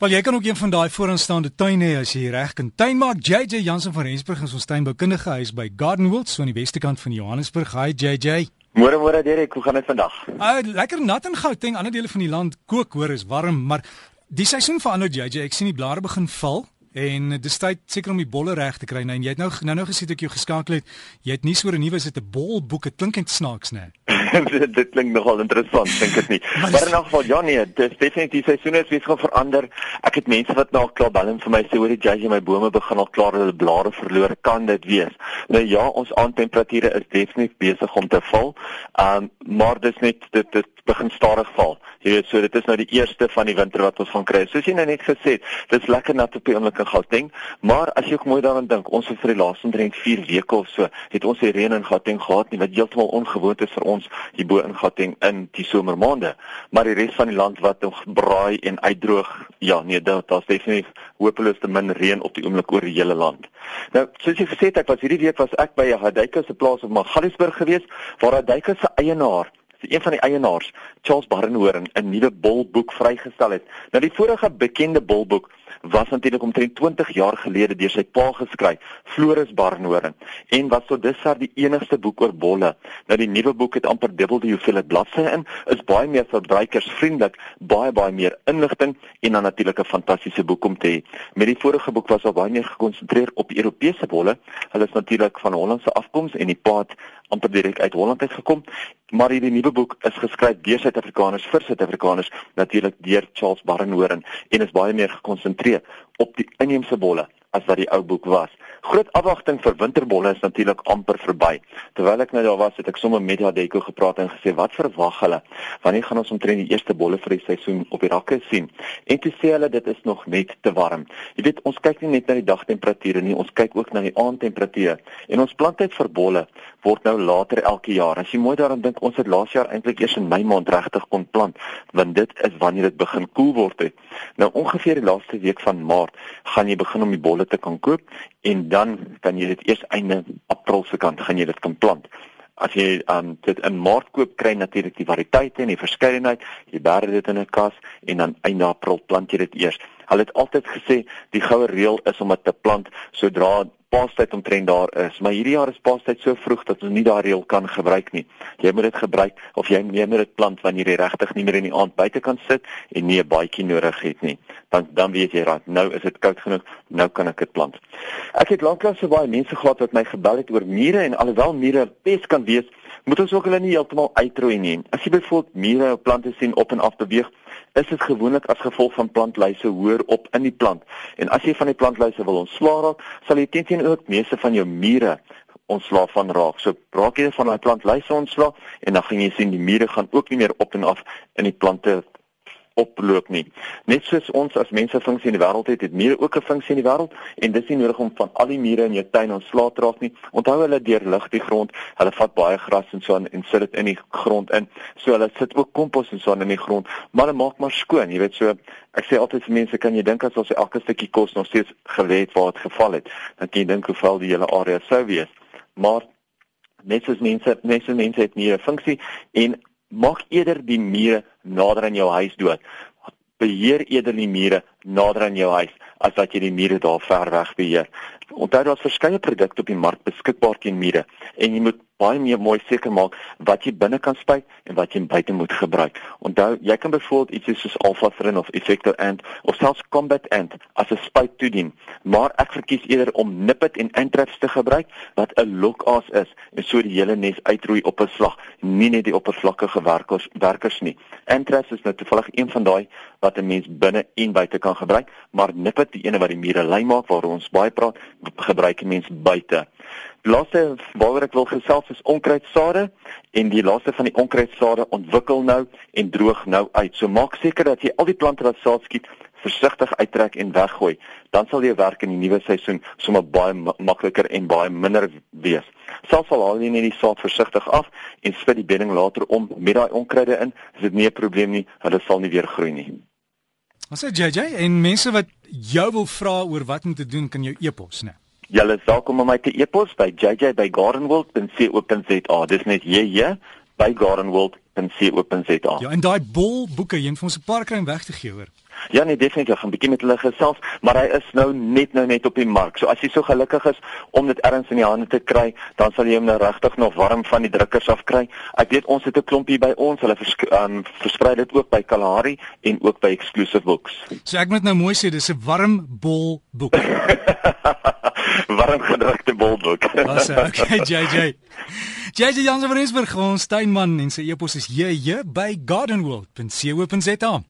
Wel jy kan ook een van daai vooraanstaande tuine hê as jy reg kan tuin maak. JJ Jansen van Rensburg is ons tuinboukundige huis by Gardenwold so aan die weste kant van Johannesburg. Hi JJ. Môre môre Derek, hoe gaan dit vandag? Ah, uh, lekker nat in Gauteng. Ander dele van die land kook hoor is warm, maar die seisoen verander JJ. Ek sien die blare begin val. En dis tyd seker om die bolle reg te kry nou en jy het nou nou nou gesê ek jou geskakel het. Jy het nie so 'n nuwe sit 'n bolboek. Dit klink net snaaks, né? Nee. dit klink nogal interessant, dink ek nie. Maar, in elk geval ja nee, dis definitief seisoen is weer gaan verander. Ek het mense wat nou klaar bel en vir my sê hoor die judge my bome begin al klaar hulle blare verloor. Kan dit wees? Nou ja, ons aandtemperature is definitief besig om te val. Um maar dis net dit dit begin stadig val. Jy weet, so dit is nou die eerste van die winter wat ons gaan kry. Soos jy nou net gesê het, dis lekker nat op die oomblik in Gauteng, maar as jy ook mooi daaraan dink, ons het vir die laaste 3 weke of so, het ons die reën in Gauteng gehad nie wat heeltemal ongewoon is vir ons hierbo in Gauteng in die somermaande, maar die res van die land wat braai en uitdroog, ja, nee, daar daar's definitief hopeloos te min reën op die oomblik oor die hele land. Nou, soos jy gesê het, ek was hierdie week was ek by Hadeyka se plaas op Magaliesburg geweest waar Hadeyka se eienaar een van die eienaars, Charles Barrenhoorn, 'n nuwe bolboek vrygestel het. Nou die vorige bekende bolboek was natuurlik omtrent 20 jaar gelede deur sy pa geskryf, Floris Barnhoorn, en was tot dusver die enigste boek oor bolle. Nou die nuwe boek het amper dubbel die hoeveelheid bladsye in, is baie meer verbruikersvriendelik, baie baie meer inligting en dan natuurlik 'n fantastiese boek om te hê. Met die vorige boek was al baie meer gekonsentreer op Europese bolle. Hulle is natuurlik van Hollandse afkoms en die pa het amper direk uit Holland uit gekom, maar hierdie nuwe boek is geskryf deur Suid-Afrikaners vir Suid-Afrikaners, natuurlik deur Charles Barnhoorn en is baie meer gekonsentreer op die inheemse bolle as wat die ou boek was. Groot afwagting vir winterbolle is natuurlik amper verby. Terwyl ek nou daar was, het ek sommer met Jadeco gepraat en gesê wat verwag hulle? Wanneer gaan ons omtrent die eerste bolle vir die seisoen op die rakke sien? En toe sê hulle dit is nog net te warm. Jy weet, ons kyk nie net na die dagtemperature nie, ons kyk ook na die aandtemperature. En ons planttyd vir bolle word nou later elke jaar. As jy mooi daaraan dink, ons het laas jaar eintlik eers in Mei maand regtig kon plant, want dit is wanneer dit begin koel word het. Nou ongeveer die laaste week van Maart gaan jy begin om die bolle te kan koop en dan kan jy dit eers einde April se kant gaan jy dit kan plant. As jy um, dit in Maart koop, kry natuurlik die variëteite en die verskeidenheid. Jy berg dit in 'n kas en dan einde April plant jy dit eers. Hulle het altyd gesê die goue reël is om dit te plant sodra paastyd omtrent daar is, maar hierdie jaar is paastyd so vroeg dat ons nie daai reël kan gebruik nie. Jy moet dit gebruik of jy neem dit plant wanneer jy regtig nie meer in die aand buite kan sit en nie 'n baadjie nodig het nie. Dan dan weet jy raak, nou is dit koud genoeg, nou kan ek dit plant. Ek het lanklaas so baie mense gehad wat my gebel het oor mure en alhoewel mure pes kan wees, moet ons ook hulle nie heeltemal uitroei nie. As jy byvoorbeeld mure op plante sien op en af beweeg, is dit gewoonlik as gevolg van plantluise hoër op in die plant. En as jy van die plantluise wil ontslaa raak, sal jy teen ook meeste van jou mure ontslaa van raak. So raak jy van daai plantluise ontslaa en dan gaan jy sien die mure gaan ook nie meer op en af in die plante oploop nie. Net soos ons as mense funksie in die wêreld het, het mure ook 'n funksie in die wêreld en dis nie nodig om van al die mure in jou tuin ontslae te raak nie. Onthou hulle deurlig die grond. Hulle vat baie gras en so aan en sit dit in die grond in. So hulle sit ook kompos en so aan in die grond, maar hulle maak maar skoon, jy weet so. Ek sê altyd vir mense, kan jy dink as ons elke stukkie kos nog steeds gelê het waar dit geval het, dan kan jy dink hoe vuil die hele area sou wees. Maar net soos mense, mense mense het nie 'n funksie en maak eerder die mure nader aan jou huis dood. Beheer eerder die mure nader aan jou huis as wat jy die mure daar ver weg beheer. Onthou daar's verskeie produkte op die mark beskikbaar teen mure en jy moet baie meer mooi seker maak wat jy binne kan spuit en wat jy buite moet gebruik. Onthou, jy kan byvoorbeeld iets soos Alpha-Thrin of Effector Ant of selfs Combat Ant as 'n spuit toedien, maar ek verkies eerder om Nippet en Anthrax te gebruik wat 'n lokaas is en so die hele nes uitroei op 'n slag, nie net die oppervlakkige werkers werkers nie. Anthrax is nou toevallig een van daai wat 'n mens binne en buite kan gebruik, maar Nippet, die ene wat die mure lei maak waar ons baie praat, gebruik mense buite. Die laaste waaroor ek wil gesels is onkruidsade en die laaste van die onkruidsade ontwikkel nou en droog nou uit. So maak seker dat jy al die plante wat saad skiet versigtig uittrek en weggooi. Dan sal jou werk in die nuwe seisoen sommer baie makliker en baie minder wees. Selfs al haal jy net die saad versigtig af en spit die bedding later om met daai onkruide in, is dit nie 'n probleem nie. Hulle sal nie weer groei nie. Ons sê JJ en mense wat jou wil vra oor wat om te doen, kan jou e-pos, né? Julle is welkom om my te e-pos by jj@gardenworld.co.za. Dis net jj by gardenworld.co.za. Ja, en daai bol boeke, jy het vir ons 'n paar kry om weg te gee, hoor. Ja nee, definitief, gaan bietjie met hulle gesels, maar hy is nou net nou net op die mark. So as jy so gelukkig is om dit ergens in die hande te kry, dan sal jy hom nou regtig nog warm van die drukkers af kry. Ek weet ons het 'n klompie by ons. Hulle vers, um, versprei dit ook by Kalahari en ook by Exclusive Books. So ek moet nou mooi sê dis 'n warm bol boek. warm gedrukte bolboek. Sê okay JJ. JJ Jansen van Rensburg, ons tuinman en sy e-pos is jj by gardenworld.co.za.